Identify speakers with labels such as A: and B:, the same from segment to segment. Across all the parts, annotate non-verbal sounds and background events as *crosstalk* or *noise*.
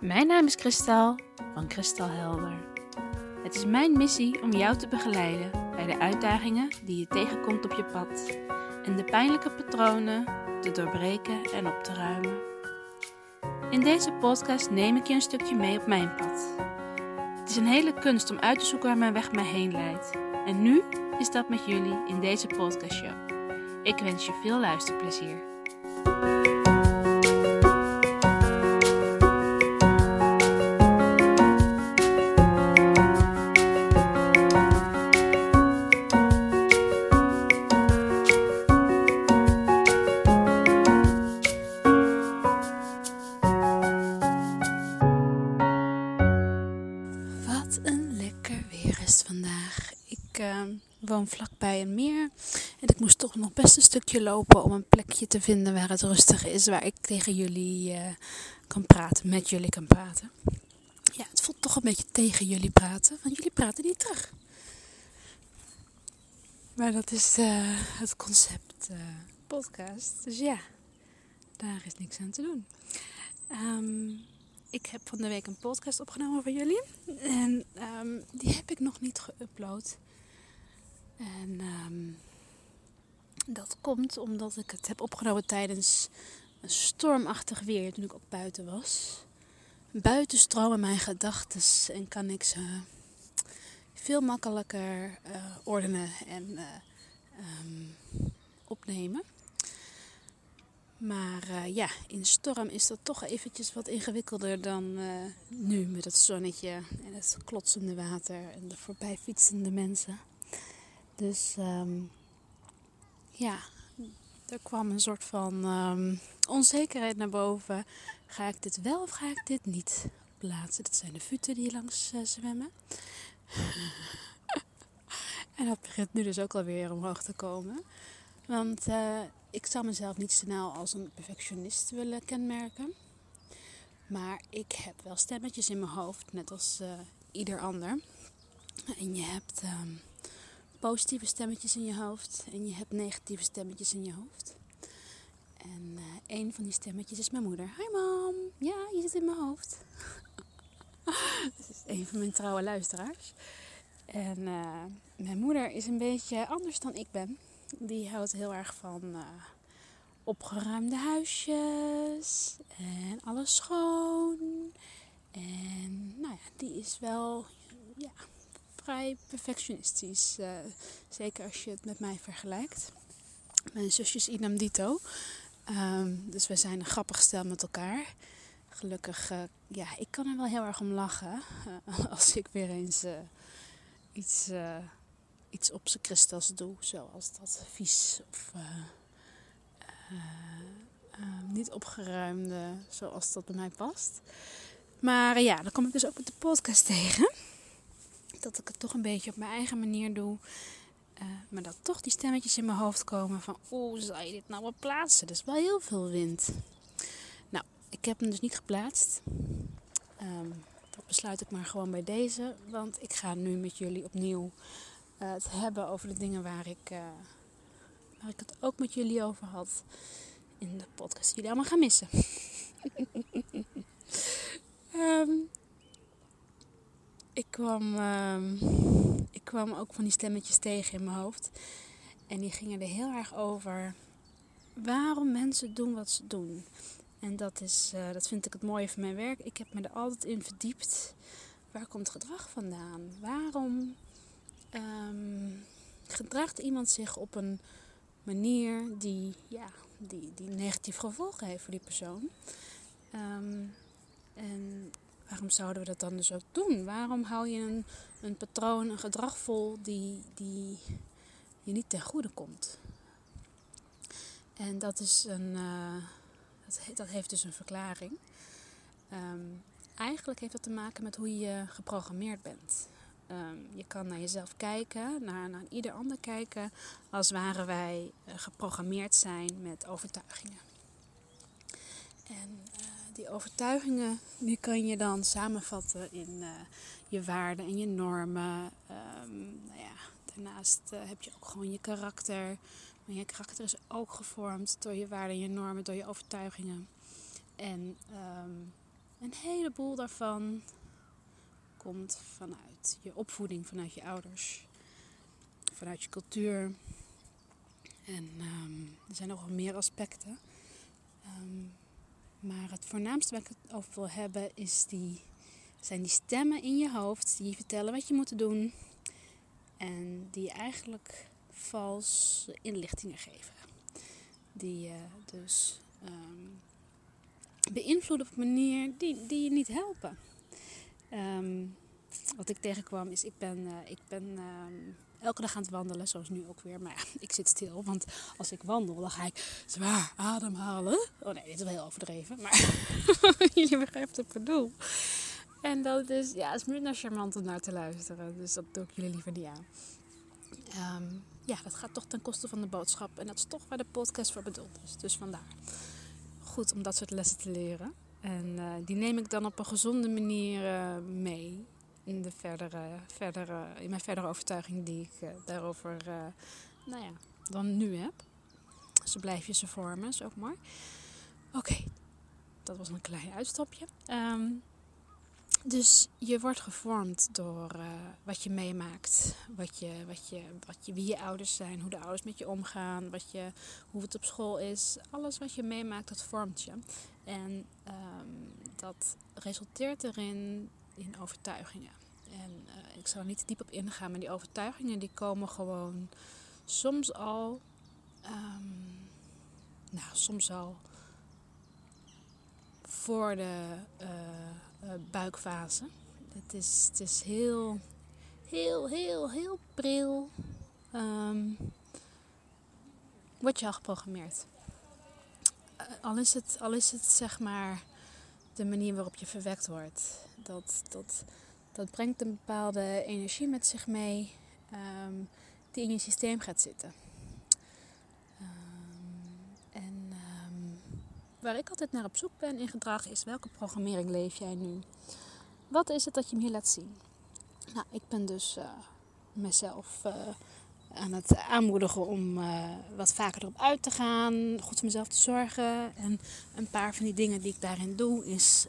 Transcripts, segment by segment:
A: Mijn naam is Kristal van Kristal Helder. Het is mijn missie om jou te begeleiden bij de uitdagingen die je tegenkomt op je pad en de pijnlijke patronen te doorbreken en op te ruimen. In deze podcast neem ik je een stukje mee op mijn pad. Het is een hele kunst om uit te zoeken waar mijn weg mij heen leidt. En nu is dat met jullie in deze podcastshow. Ik wens je veel luisterplezier. Ik eh, woon vlakbij een meer en ik moest toch nog best een stukje lopen om een plekje te vinden waar het rustig is, waar ik tegen jullie eh, kan praten, met jullie kan praten. Ja, het voelt toch een beetje tegen jullie praten, want jullie praten niet terug. Maar dat is eh, het concept podcast. Dus ja, daar is niks aan te doen. Ehm, ik heb van de week een podcast opgenomen voor jullie. En ehm, die heb ik nog niet geüpload. En ehm, dat komt omdat ik het heb opgenomen tijdens een stormachtig weer toen ik ook buiten was. Buiten stromen mijn gedachten en kan ik ze veel makkelijker eh, ordenen en eh, ehm, opnemen. Maar eh, ja, in storm is dat toch eventjes wat ingewikkelder dan nu met het zonnetje en het klotsende water en de voorbij fietsende mensen. Dus ehm, ja, er kwam een soort van ehm, onzekerheid naar boven. Ga ik dit wel of ga ik dit niet plaatsen? Dat zijn de futen die langs eh, zwemmen. *laughs* en dat begint nu dus ook alweer omhoog te komen. Want eh, ik zou mezelf niet snel als een perfectionist willen kenmerken. Maar ik heb wel stemmetjes in mijn hoofd, net als eh, ieder ander. En je hebt ehm, positieve stemmetjes in je hoofd en je hebt negatieve stemmetjes in je hoofd. En eh, een van die stemmetjes is mijn moeder. Hi mam, ja, je zit in mijn hoofd. *laughs* Dat is een van mijn trouwe luisteraars. En eh, mijn moeder is een beetje anders dan ik ben. Die houdt heel erg van eh, opgeruimde huisjes en alles schoon. En nou ja, die is wel ja, vrij perfectionistisch. eh, zeker als je het met mij vergelijkt. Mijn zusjes idem dito. Ehm, dus we zijn een grappig stel met elkaar. Gelukkig, eh, ja, ik kan er wel heel erg om lachen. eh, *laughs* als ik weer eens iets, iets op zijn kristals doe. Zoals dat vies of niet opgeruimde, zoals dat bij mij past. Maar ja, dan kom ik dus ook met de podcast tegen. Dat ik het toch een beetje op mijn eigen manier doe. Eh, maar dat toch die stemmetjes in mijn hoofd komen van... Oeh, zou je dit nou wel plaatsen? Er is wel heel veel wind. Nou, ik heb hem dus niet geplaatst. Ehm, dat besluit ik maar gewoon bij deze. Want ik ga nu met jullie opnieuw eh, het hebben over de dingen waar ik, eh, waar ik het ook met jullie over had. In de podcast die jullie allemaal gaan missen. *laughs* Ehm, ik, kwam, ehm, ik kwam ook van die stemmetjes tegen in mijn hoofd. En die gingen er heel erg over waarom mensen doen wat ze doen. En dat, is, eh, dat vind ik het mooie van mijn werk. Ik heb me er altijd in verdiept. Waar komt gedrag vandaan? Waarom ehm, gedraagt iemand zich op een manier die, ja, die, die negatief gevolgen heeft voor die persoon? Ehm, en waarom zouden we dat dan dus ook doen? Waarom hou je een, een patroon, een gedrag vol die, die je niet ten goede komt? En dat is een. eh, dat, dat heeft dus een verklaring. Ehm, eigenlijk heeft dat te maken met hoe je geprogrammeerd bent. Ehm, je kan naar jezelf kijken, naar, naar ieder ander kijken, als waren wij eh, geprogrammeerd zijn met overtuigingen. En eh, die overtuigingen, die kan je dan samenvatten in eh, je waarden en je normen. Ehm, nou ja, daarnaast eh, heb je ook gewoon je karakter. Maar je karakter is ook gevormd door je waarden en je normen, door je overtuigingen. En, ehm, en heleboel daarvan komt vanuit je opvoeding, vanuit je ouders, vanuit je cultuur. En ehm, er zijn nog wel meer aspecten. Ehm, maar het voornaamste waar ik het over wil hebben is die, zijn die stemmen in je hoofd die je vertellen wat je moet doen. En die eigenlijk valse inlichtingen geven. Die je dus um, beïnvloeden op een manier die, die je niet helpen. wat ik tegenkwam is, ik ben, uh, ik ben elke dag aan het wandelen, zoals nu ook weer. Maar ja, *laughs* ik zit stil, want als ik wandel, dan ga ik zwaar ademhalen. Oh nee, dit is wel heel overdreven, maar *laughs* jullie begrijpen ik bedoel. En dat is, ja, het is minder charmant om naar te luisteren. Dus dat doe ik jullie liever niet aan. Ehm, ja, dat gaat toch ten koste van de boodschap. En dat is toch waar de podcast voor bedoeld is. Dus vandaar. Goed om dat soort lessen te leren. En uh, die neem ik dan op een gezonde manier uh, mee in, de verdere, verdere, in mijn verdere overtuiging die ik uh, daarover uh, nou ja, dan nu heb. Zo blijf je ze vormen, is ook mooi. Oké, dat was een klein uitstapje. Um, dus je wordt gevormd door uh, wat je meemaakt, wat je, wat je, wat je, wie je ouders zijn, hoe de ouders met je omgaan, wat je, hoe het op school is. Alles wat je meemaakt, dat vormt je. En um, dat resulteert erin in overtuigingen. En uh, ik zal er niet diep op ingaan, maar die overtuigingen die komen gewoon soms al, um, nou soms al voor de uh, uh, buikfase. Het is, het is heel, heel, heel, heel pril. Um, word je al geprogrammeerd. al, is het, al is het zeg maar de manier waarop je verwekt wordt. Dat, dat, dat brengt een bepaalde energie met zich mee um, die in je systeem gaat zitten. Um, en um, waar ik altijd naar op zoek ben in gedrag is welke programmering leef jij nu? Wat is het dat je me hier laat zien? Nou, ik ben dus uh, mezelf uh, aan het aanmoedigen om uh, wat vaker erop uit te gaan, goed voor mezelf te zorgen. En een paar van die dingen die ik daarin doe is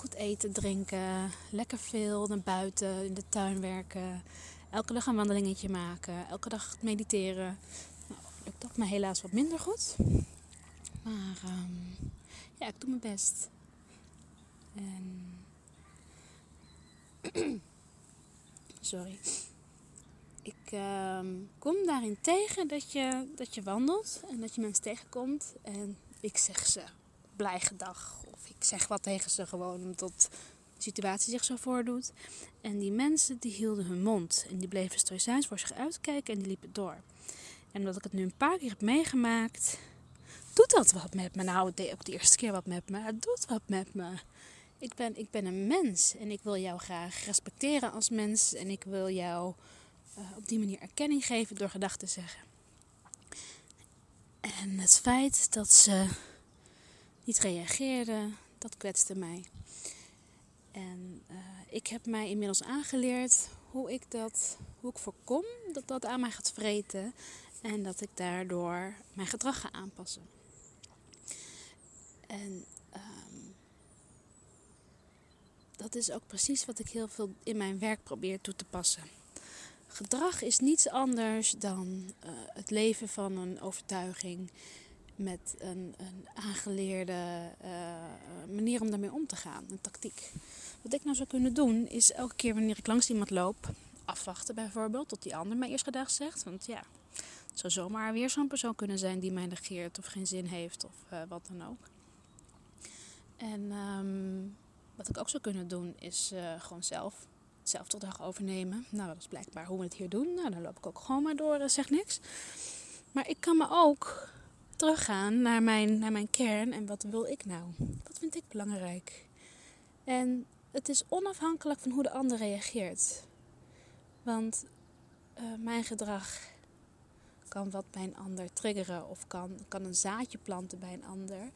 A: goed eten, drinken, lekker veel naar buiten, in de tuin werken. Elke dag een wandelingetje maken, elke dag mediteren. Nou, lukt dat me helaas wat minder goed. Maar um, ja, ik doe mijn best. En... *clears throat* Sorry. Ik um, kom daarin tegen dat je, dat je wandelt en dat je mensen tegenkomt. En ik zeg ze blij gedag ik zeg wat tegen ze gewoon omdat de situatie zich zo voordoet. En die mensen die hielden hun mond en die bleven stoïcijns voor zich uitkijken en die liepen door. En omdat ik het nu een paar keer heb meegemaakt, doet dat wat met me. Nou, het deed ook de eerste keer wat met me. Het doet wat met me. Ik ben, ik ben een mens en ik wil jou graag respecteren als mens. En ik wil jou uh, op die manier erkenning geven door gedachten te zeggen. En het feit dat ze niet reageerden, dat kwetste mij. En uh, ik heb mij inmiddels aangeleerd hoe ik dat, hoe ik voorkom dat dat aan mij gaat vreten en dat ik daardoor mijn gedrag ga aanpassen. En um, dat is ook precies wat ik heel veel in mijn werk probeer toe te passen. Gedrag is niets anders dan uh, het leven van een overtuiging met een, een aangeleerde uh, manier om daarmee om te gaan, een tactiek. Wat ik nou zou kunnen doen, is elke keer wanneer ik langs iemand loop, afwachten bijvoorbeeld tot die ander mij eerst gedag zegt. Want ja, het zou zomaar weer zo'n persoon kunnen zijn die mij negeert of geen zin heeft of uh, wat dan ook. En um, wat ik ook zou kunnen doen, is gewoon zelf zelf tot dag overnemen. Nou, dat is blijkbaar hoe we het hier doen. Nou, dan loop ik ook gewoon maar door, zeg niks. Maar ik kan me ook teruggaan naar mijn, naar mijn kern en wat wil ik nou? Wat vind ik belangrijk? En het is onafhankelijk van hoe de ander reageert. Want uh, mijn gedrag kan wat bij een ander triggeren of kan, kan een zaadje planten bij een ander.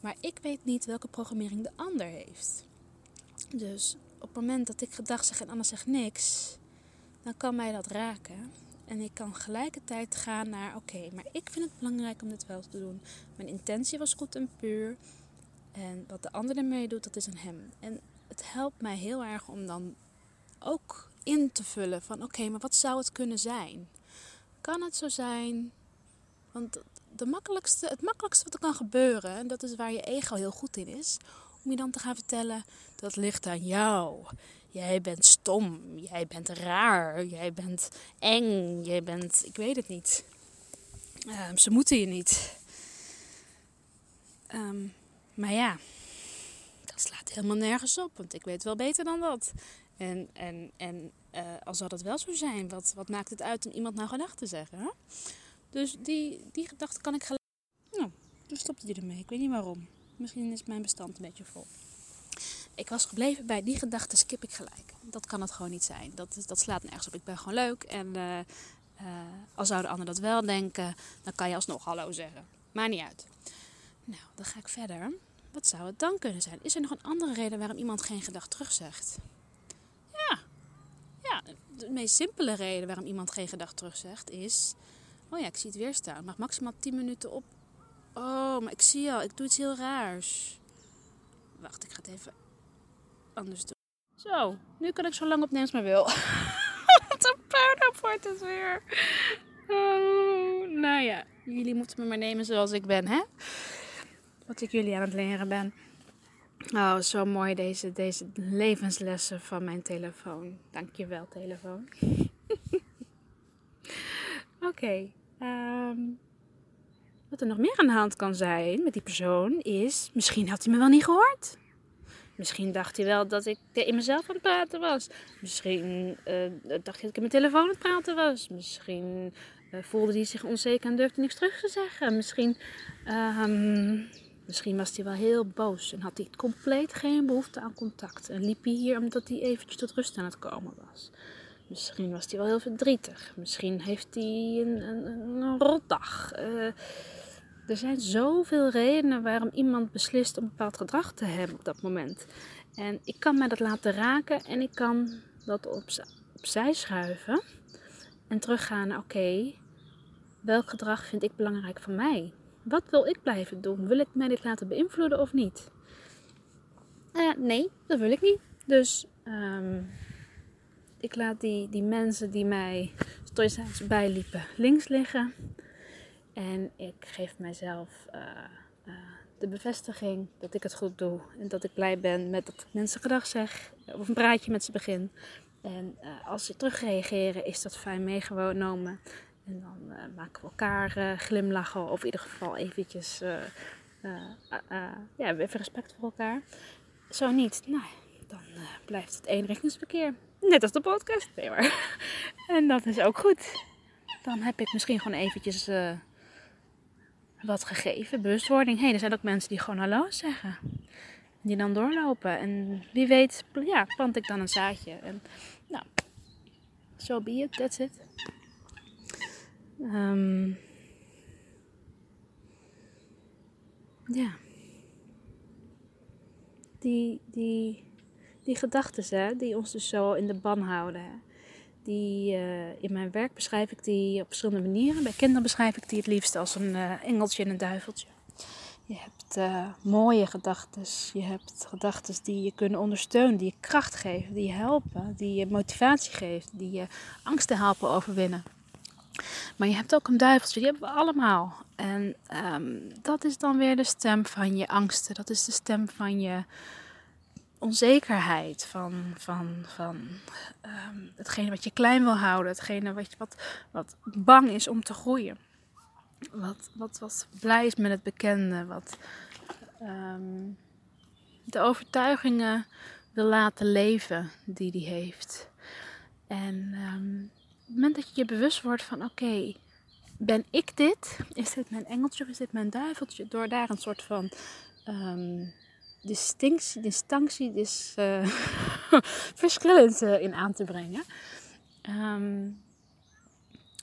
A: Maar ik weet niet welke programmering de ander heeft. Dus op het moment dat ik gedag zeg en ander zegt niks, dan kan mij dat raken. En ik kan gelijkertijd gaan naar, oké, maar ik vind het belangrijk om dit wel te doen. Mijn intentie was goed en puur. En wat de ander ermee doet, dat is aan hem. En het helpt mij heel erg om dan ook in te vullen van oké, maar wat zou het kunnen zijn? Kan het zo zijn? Want de makkelijkste, het makkelijkste wat er kan gebeuren, en dat is waar je ego heel goed in is, om je dan te gaan vertellen dat ligt aan jou. Jij bent stom, jij bent raar, jij bent eng, jij bent, ik weet het niet. Ehm, ze moeten je niet. Ehm, maar ja, dat slaat helemaal nergens op, want ik weet wel beter dan dat. En, en, en uh, al zou dat wel zo zijn, wat, wat maakt het uit om iemand nou gedachten te zeggen? Dus die, die gedachte kan ik gelijk. Nou, toen stopte die ermee. Ik weet niet waarom. Misschien is mijn bestand een beetje vol. Ik was gebleven bij die gedachte skip ik gelijk. Dat kan het gewoon niet zijn. Dat, dat slaat nergens op. Ik ben gewoon leuk. En uh, uh, al zouden anderen dat wel denken, dan kan je alsnog hallo zeggen. Maakt niet uit. Nou, dan ga ik verder. Wat zou het dan kunnen zijn? Is er nog een andere reden waarom iemand geen gedachte terugzegt? Ja. Ja, de meest simpele reden waarom iemand geen gedachte terugzegt is... Oh ja, ik zie het weer staan. Mag maximaal 10 minuten op. Oh, maar ik zie al, ik doe iets heel raars. Wacht, ik ga het even anders doen. Zo, nu kan ik zo lang opnemen als maar wil. *laughs* Wat een puinhoop wordt het weer. Oh, nou ja, jullie moeten me maar nemen zoals ik ben, hè? Wat ik jullie aan het leren ben. Oh, zo mooi deze, deze levenslessen van mijn telefoon. Dankjewel, telefoon. *laughs* Oké. Um, wat er nog meer aan de hand kan zijn met die persoon is, misschien had hij me wel niet gehoord. Misschien dacht hij wel dat ik in mezelf aan het praten was. Misschien uh, dacht hij dat ik in mijn telefoon aan het praten was. Misschien uh, voelde hij zich onzeker en durfde niks terug te zeggen. Misschien, uh, misschien was hij wel heel boos en had hij compleet geen behoefte aan contact. En liep hij hier omdat hij eventjes tot rust aan het komen was. Misschien was hij wel heel verdrietig. Misschien heeft hij een, een, rotdag. Uh, er zijn zoveel redenen waarom iemand beslist een bepaald gedrag te hebben op dat moment. En ik kan mij dat laten raken en ik kan dat op, opzij schuiven. En teruggaan naar oké, welk gedrag vind ik belangrijk voor mij? Wat wil ik blijven doen? Wil ik mij dit laten beïnvloeden of niet? Uh, nee, dat wil ik niet. Dus um, ik laat die, die mensen die mij stoïcijns bijliepen links liggen. En ik geef mijzelf uh, uh, de bevestiging dat ik het goed doe. En dat ik blij ben met dat mensen gedag zeg. Of een praatje met ze begin. En uh, als ze terugreageren is dat fijn meegenomen. En dan maken we elkaar glimlachen. Of in ieder geval eventjes ja, even respect voor elkaar. Zo niet, nou, dan blijft het eenrichtingsverkeer. Net als de podcast. Nee maar. *laughs* En dat is ook goed. Dan heb ik misschien gewoon eventjes wat gegeven. Bewustwording. Hey, er zijn ook mensen die gewoon hallo zeggen. Die dan doorlopen. En wie weet, ja, plant ik dan een zaadje. En nou, so be it. That's it. Um, ja. Die, die die gedachten die ons dus zo in de ban houden. Die, uh, in mijn werk beschrijf ik die op verschillende manieren. Bij kinderen beschrijf ik die het liefst als een uh, engeltje en een duiveltje. Je hebt uh, mooie gedachten. Je hebt gedachten die je kunnen ondersteunen, die je kracht geven, die je helpen, die je motivatie geven, die je angsten helpen overwinnen. Maar je hebt ook een duiveltje, die hebben we allemaal. En um, dat is dan weer de stem van je angsten. Dat is de stem van je onzekerheid, van, van, van um, hetgene wat je klein wil houden, hetgene wat, wat, wat bang is om te groeien. Wat, wat, wat blij is met het bekende, wat um, de overtuigingen wil laten leven die die heeft. En um, op het moment dat je je bewust wordt van oké, ben ik dit? Is dit mijn engeltje of is dit mijn duiveltje? Door daar een soort van distinctie, distinctie dus, uh, *laughs* verschillend uh, in aan te brengen. Um,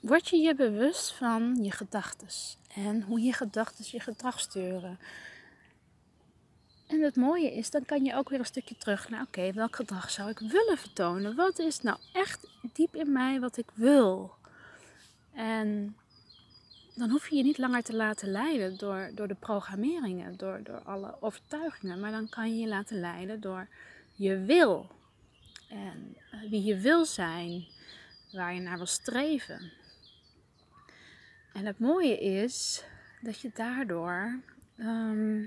A: word je je bewust van je gedachten en hoe je gedachten je gedrag sturen. En het mooie is, dan kan je ook weer een stukje terug naar, oké, welk gedrag zou ik willen vertonen? Wat is nou echt diep in mij wat ik wil? En dan hoef je je niet langer te laten leiden door, door de programmeringen, door, door alle overtuigingen. Maar dan kan je je laten leiden door je wil. En eh, wie je wil zijn, waar je naar wil streven. En het mooie is dat je daardoor ehm,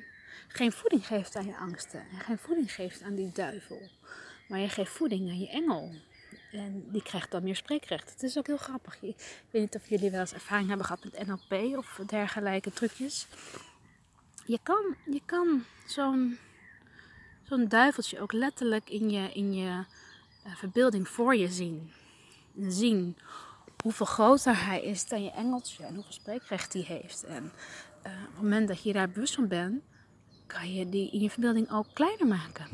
A: geen voeding geeft aan je angsten en geen voeding geeft aan die duivel. Maar je geeft voeding aan je engel. En die krijgt dan meer spreekrecht. Het is ook heel grappig. Ik weet niet of jullie wel eens ervaring hebben gehad met NLP of dergelijke trucjes. Je kan, je kan zo'n duiveltje ook letterlijk in je, in je uh, verbeelding voor je zien. En zien hoeveel groter hij is dan je engeltje en hoeveel spreekrecht hij heeft. En uh, op het moment dat je daar bewust van bent, kan je die in je verbeelding ook kleiner maken.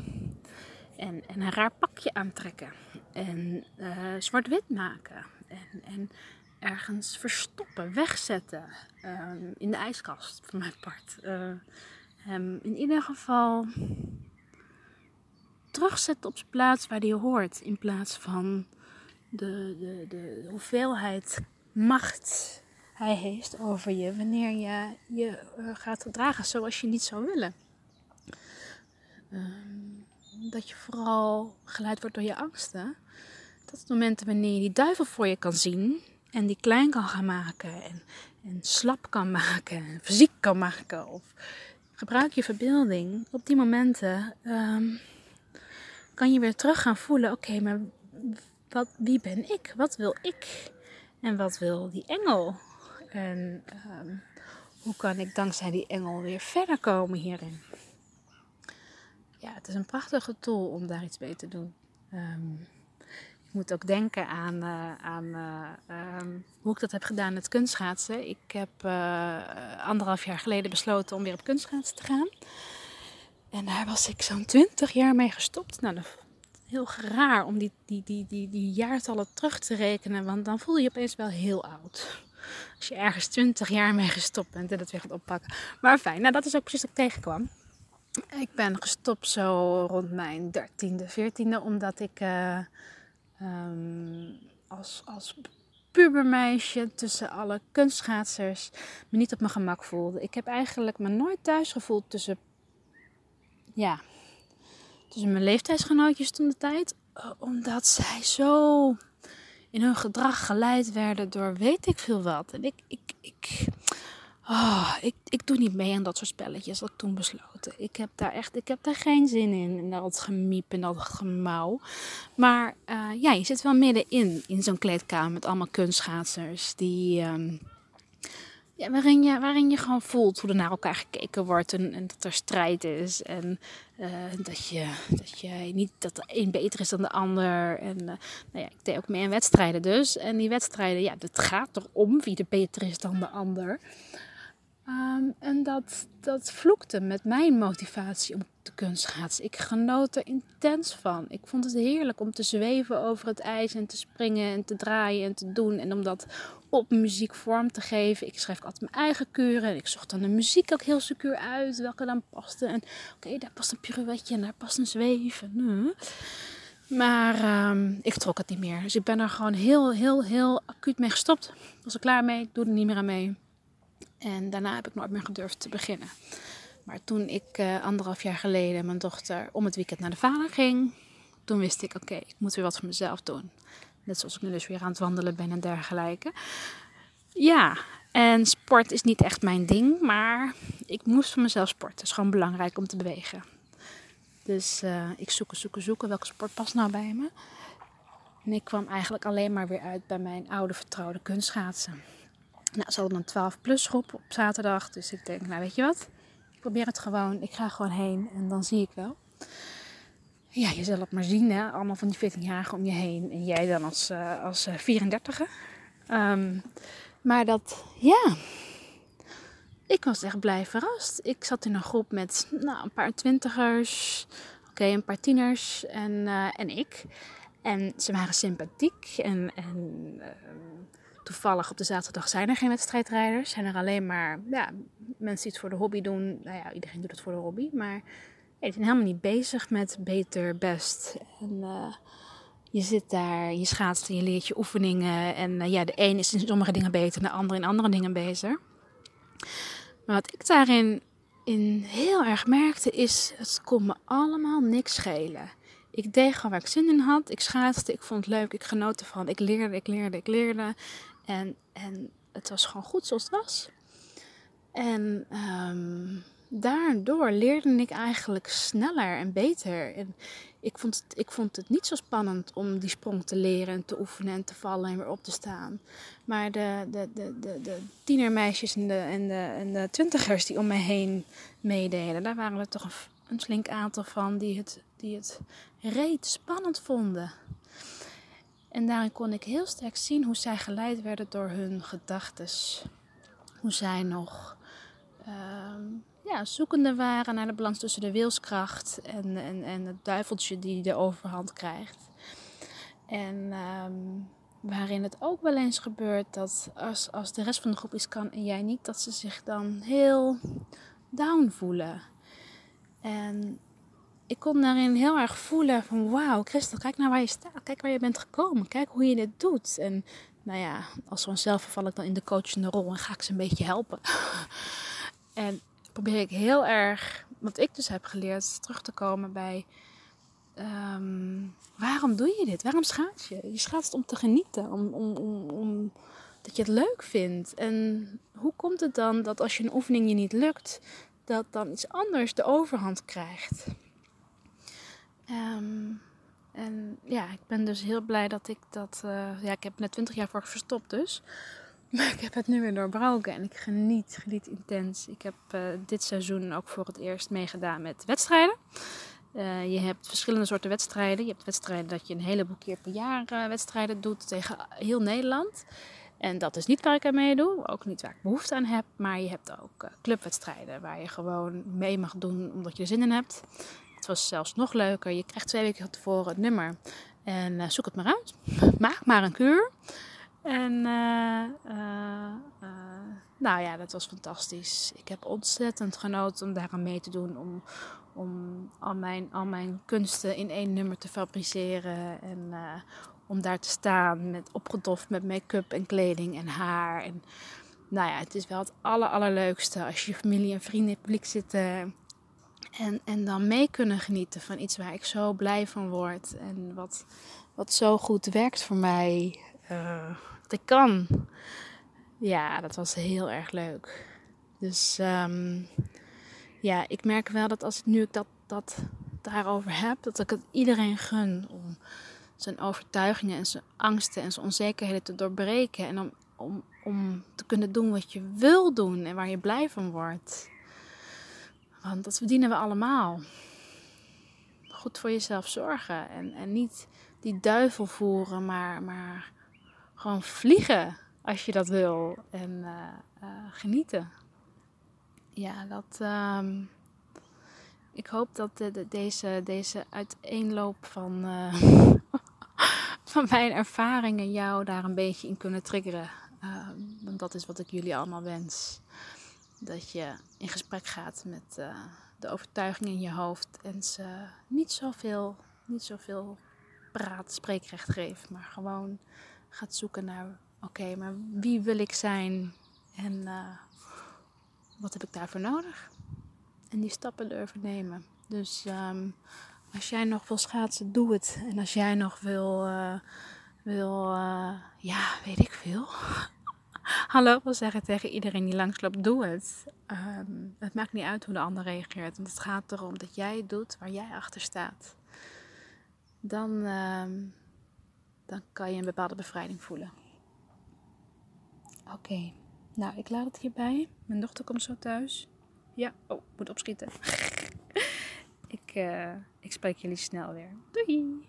A: En, en een raar pakje aantrekken. En uh, zwart-wit maken. En, en ergens verstoppen, wegzetten. Um, in de ijskast, voor mijn part. Uh, in ieder geval terugzetten op zijn plaats waar hij hoort. In plaats van de, de, de hoeveelheid macht hij heeft over je wanneer je je uh, gaat gedragen zoals je niet zou willen. Um, dat je vooral geleid wordt door je angsten. Dat het momenten wanneer je die duivel voor je kan zien en die klein kan gaan maken en, en slap kan maken en fysiek kan maken of gebruik je verbeelding. Op die momenten um, kan je weer terug gaan voelen: oké, maar wat, wie ben ik? Wat wil ik? En wat wil die engel? En um, hoe kan ik dankzij die engel weer verder komen hierin? Ja, het is een prachtige tool om daar iets mee te doen. Um, ik moet ook denken aan, uh, aan uh, um, hoe ik dat heb gedaan met kunstschaatsen. Ik heb uh, anderhalf jaar geleden besloten om weer op kunstschaatsen te gaan. En daar was ik zo'n twintig jaar mee gestopt. Nou, dat heel raar om die, die, die, die, die jaartallen terug te rekenen, want dan voel je je opeens wel heel oud. Als je ergens 20 jaar mee gestopt bent en dat weer gaat oppakken. Maar fijn, nou dat is ook precies wat ik tegenkwam. Ik ben gestopt zo rond mijn 13e, 14e, omdat ik uh, um, als, als pubermeisje tussen alle kunstschaatsers me niet op mijn gemak voelde. Ik heb eigenlijk me nooit thuis gevoeld tussen, ja, tussen mijn leeftijdsgenootjes toen de tijd. Uh, omdat zij zo in hun gedrag geleid werden door weet ik veel wat. En ik, ik, ik, oh, ik, ik doe niet mee aan dat soort spelletjes. Dat ik toen besloten. Ik heb daar echt, ik heb daar geen zin in. En dat gemiep en dat gemauw. Maar uh, ja, je zit wel middenin, in zo'n kleedkamer met allemaal kunstschaatsers. Die, um, ja, waarin, je, waarin je gewoon voelt hoe er naar elkaar gekeken wordt. En, en dat er strijd is. En uh, dat, je, dat je niet dat de een beter is dan de ander. En uh, nou ja, ik deed ook mee aan wedstrijden dus. En die wedstrijden, ja, het gaat erom wie er beter is dan de ander. Um, en dat, dat vloekte met mijn motivatie om te kunstschaatsen. Ik genoot er intens van. Ik vond het heerlijk om te zweven over het ijs en te springen en te draaien en te doen. En om dat op muziek vorm te geven. Ik schreef altijd mijn eigen kuren. En ik zocht dan de muziek ook heel secuur uit, welke dan paste. En oké, daar past een pirouetje en daar past een zweven. Maar um, ik trok het niet meer. Dus ik ben er gewoon heel, heel, heel acuut mee gestopt. Was er klaar mee, doe er niet meer aan mee. En daarna heb ik nooit meer gedurfd te beginnen. Maar toen ik uh, anderhalf jaar geleden mijn dochter om het weekend naar de vader ging, toen wist ik: oké, ik moet weer wat voor mezelf doen. Net zoals ik nu dus weer aan het wandelen ben en dergelijke. Ja, en sport is niet echt mijn ding, maar ik moest voor mezelf sporten. Het is gewoon belangrijk om te bewegen. Dus uh, ik zoeken, zoeken, zoeken welke sport past nou bij me. En ik kwam eigenlijk alleen maar weer uit bij mijn oude vertrouwde kunstschaatsen. Nou, ze hadden een 12 plus groep op zaterdag. Dus ik denk, nou weet je wat? Ik probeer het gewoon. Ik ga gewoon heen en dan zie ik wel. Ja, je zal het maar zien, hè? Allemaal van die 14-jarigen om je heen. En jij dan als, uh, als 34 uh, um, maar dat, ja. Ik was echt blij verrast. Ik zat in een groep met nou, een paar twintigers. Oké, een paar tieners en, uh, en ik. En ze waren sympathiek en, en uh, Toevallig op de zaterdag zijn er geen wedstrijdrijders. Zijn er alleen maar ja, mensen die het voor de hobby doen. Nou ja, iedereen doet het voor de hobby. Maar die zijn helemaal niet bezig met beter, best. En uh, je zit daar, je schaatst en je leert je oefeningen. En ja, de een is in sommige dingen beter de ander in andere dingen beter. Maar wat ik daarin in heel erg merkte is, het kon me allemaal niks schelen. Ik deed gewoon waar ik zin in had. Ik schaatste, ik vond het leuk, ik genoot ervan. Ik leerde, ik leerde, ik leerde. En, en het was gewoon goed zoals het was. En um, daardoor leerde ik eigenlijk sneller en beter. En ik vond, het, ik vond het niet zo spannend om die sprong te leren en te oefenen en te vallen en weer op te staan. Maar de, de, de, de, de tienermeisjes en de, en, de, en de twintigers die om mij heen meededen, daar waren er toch een, een flink aantal van die het, die het reet spannend vonden. En daarin kon ik heel sterk zien hoe zij geleid werden door hun gedachten. Hoe zij nog uh, ja, zoekende waren naar de balans tussen de wilskracht en, en, en het duiveltje die de overhand krijgt. En um, waarin het ook wel eens gebeurt dat als, als de rest van de groep iets kan en jij niet, dat ze zich dan heel down voelen. En ik kon daarin heel erg voelen van wauw, Christel, kijk naar waar je staat. Kijk waar je bent gekomen. Kijk hoe je dit doet. En nou ja, als vanzelf val ik dan in de coachende rol en ga ik ze een beetje helpen. *laughs* en probeer ik heel erg, wat ik dus heb geleerd, terug te komen bij ehm, waarom doe je dit? Waarom schaats je? Je schaatst om te genieten, om, om, om, om dat je het leuk vindt. En hoe komt het dan dat als je een oefening je niet lukt, dat dan iets anders de overhand krijgt? Ehm, en ja, ik ben dus heel blij dat ik dat. Uh, ja, ik heb net 20 jaar voor verstopt, dus. *laughs* Maar ik heb het nu weer doorbroken en ik geniet, geniet intens. Ik heb uh, dit seizoen ook voor het eerst meegedaan met wedstrijden. Uh, je hebt verschillende soorten wedstrijden. Je hebt wedstrijden dat je een heleboel keer per jaar wedstrijden doet tegen heel Nederland. En dat is niet waar ik aan meedoe, ook niet waar ik behoefte aan heb. Maar je hebt ook clubwedstrijden waar je gewoon mee mag doen omdat je er zin in hebt. Het was zelfs nog leuker. Je krijgt twee weken tevoren het nummer. En uh, zoek het maar uit. *laughs* Maak maar een kuur. En uh, uh, nou ja, dat was fantastisch. Ik heb ontzettend genoten om daaraan mee te doen. Om, om al, mijn, al mijn kunsten in één nummer te fabriceren. En om daar te staan met opgedoft met make-up en kleding en haar. En nou ja, het is wel het aller, allerleukste als je familie en vrienden in publiek zitten en, en dan mee kunnen genieten van iets waar ik zo blij van word. En wat, wat zo goed werkt voor mij. Wat ik kan. Ja, dat was heel erg leuk. Dus um, ja, ik merk wel dat als ik nu ik dat, dat daarover heb, dat ik het iedereen gun om zijn overtuigingen en zijn angsten en zijn onzekerheden te doorbreken. En om, om, om te kunnen doen wat je wil doen en waar je blij van wordt. Want dat verdienen we allemaal. Goed voor jezelf zorgen. En, en niet die duivel voeren, maar, maar gewoon vliegen als je dat wil. En uh, uh, genieten. Ja, dat. Um, ik hoop dat de, de, deze, deze uiteenloop van, uh, *laughs* van mijn ervaringen jou daar een beetje in kunnen triggeren. want dat is wat ik jullie allemaal wens dat je in gesprek gaat met uh, de overtuiging in je hoofd en ze niet zoveel, niet zoveel praat, spreekrecht geeft, maar gewoon gaat zoeken naar: oké, maar wie wil ik zijn en uh, wat heb ik daarvoor nodig? En die stappen durven nemen. Dus um, als jij nog wil schaatsen, doe het. En als jij nog wil, uh, wil ja, weet ik veel *laughs* hallo wil zeggen tegen iedereen die langsloopt, doe het. Um, het maakt niet uit hoe de ander reageert. Want het gaat erom dat jij doet waar jij achter staat. Dan, um, dan kan je een bepaalde bevrijding voelen. Oké, nou ik laat het hierbij. Mijn dochter komt zo thuis. Ja, oh, moet opschieten. *laughs* ik, uh, ik spreek jullie snel weer. Doei!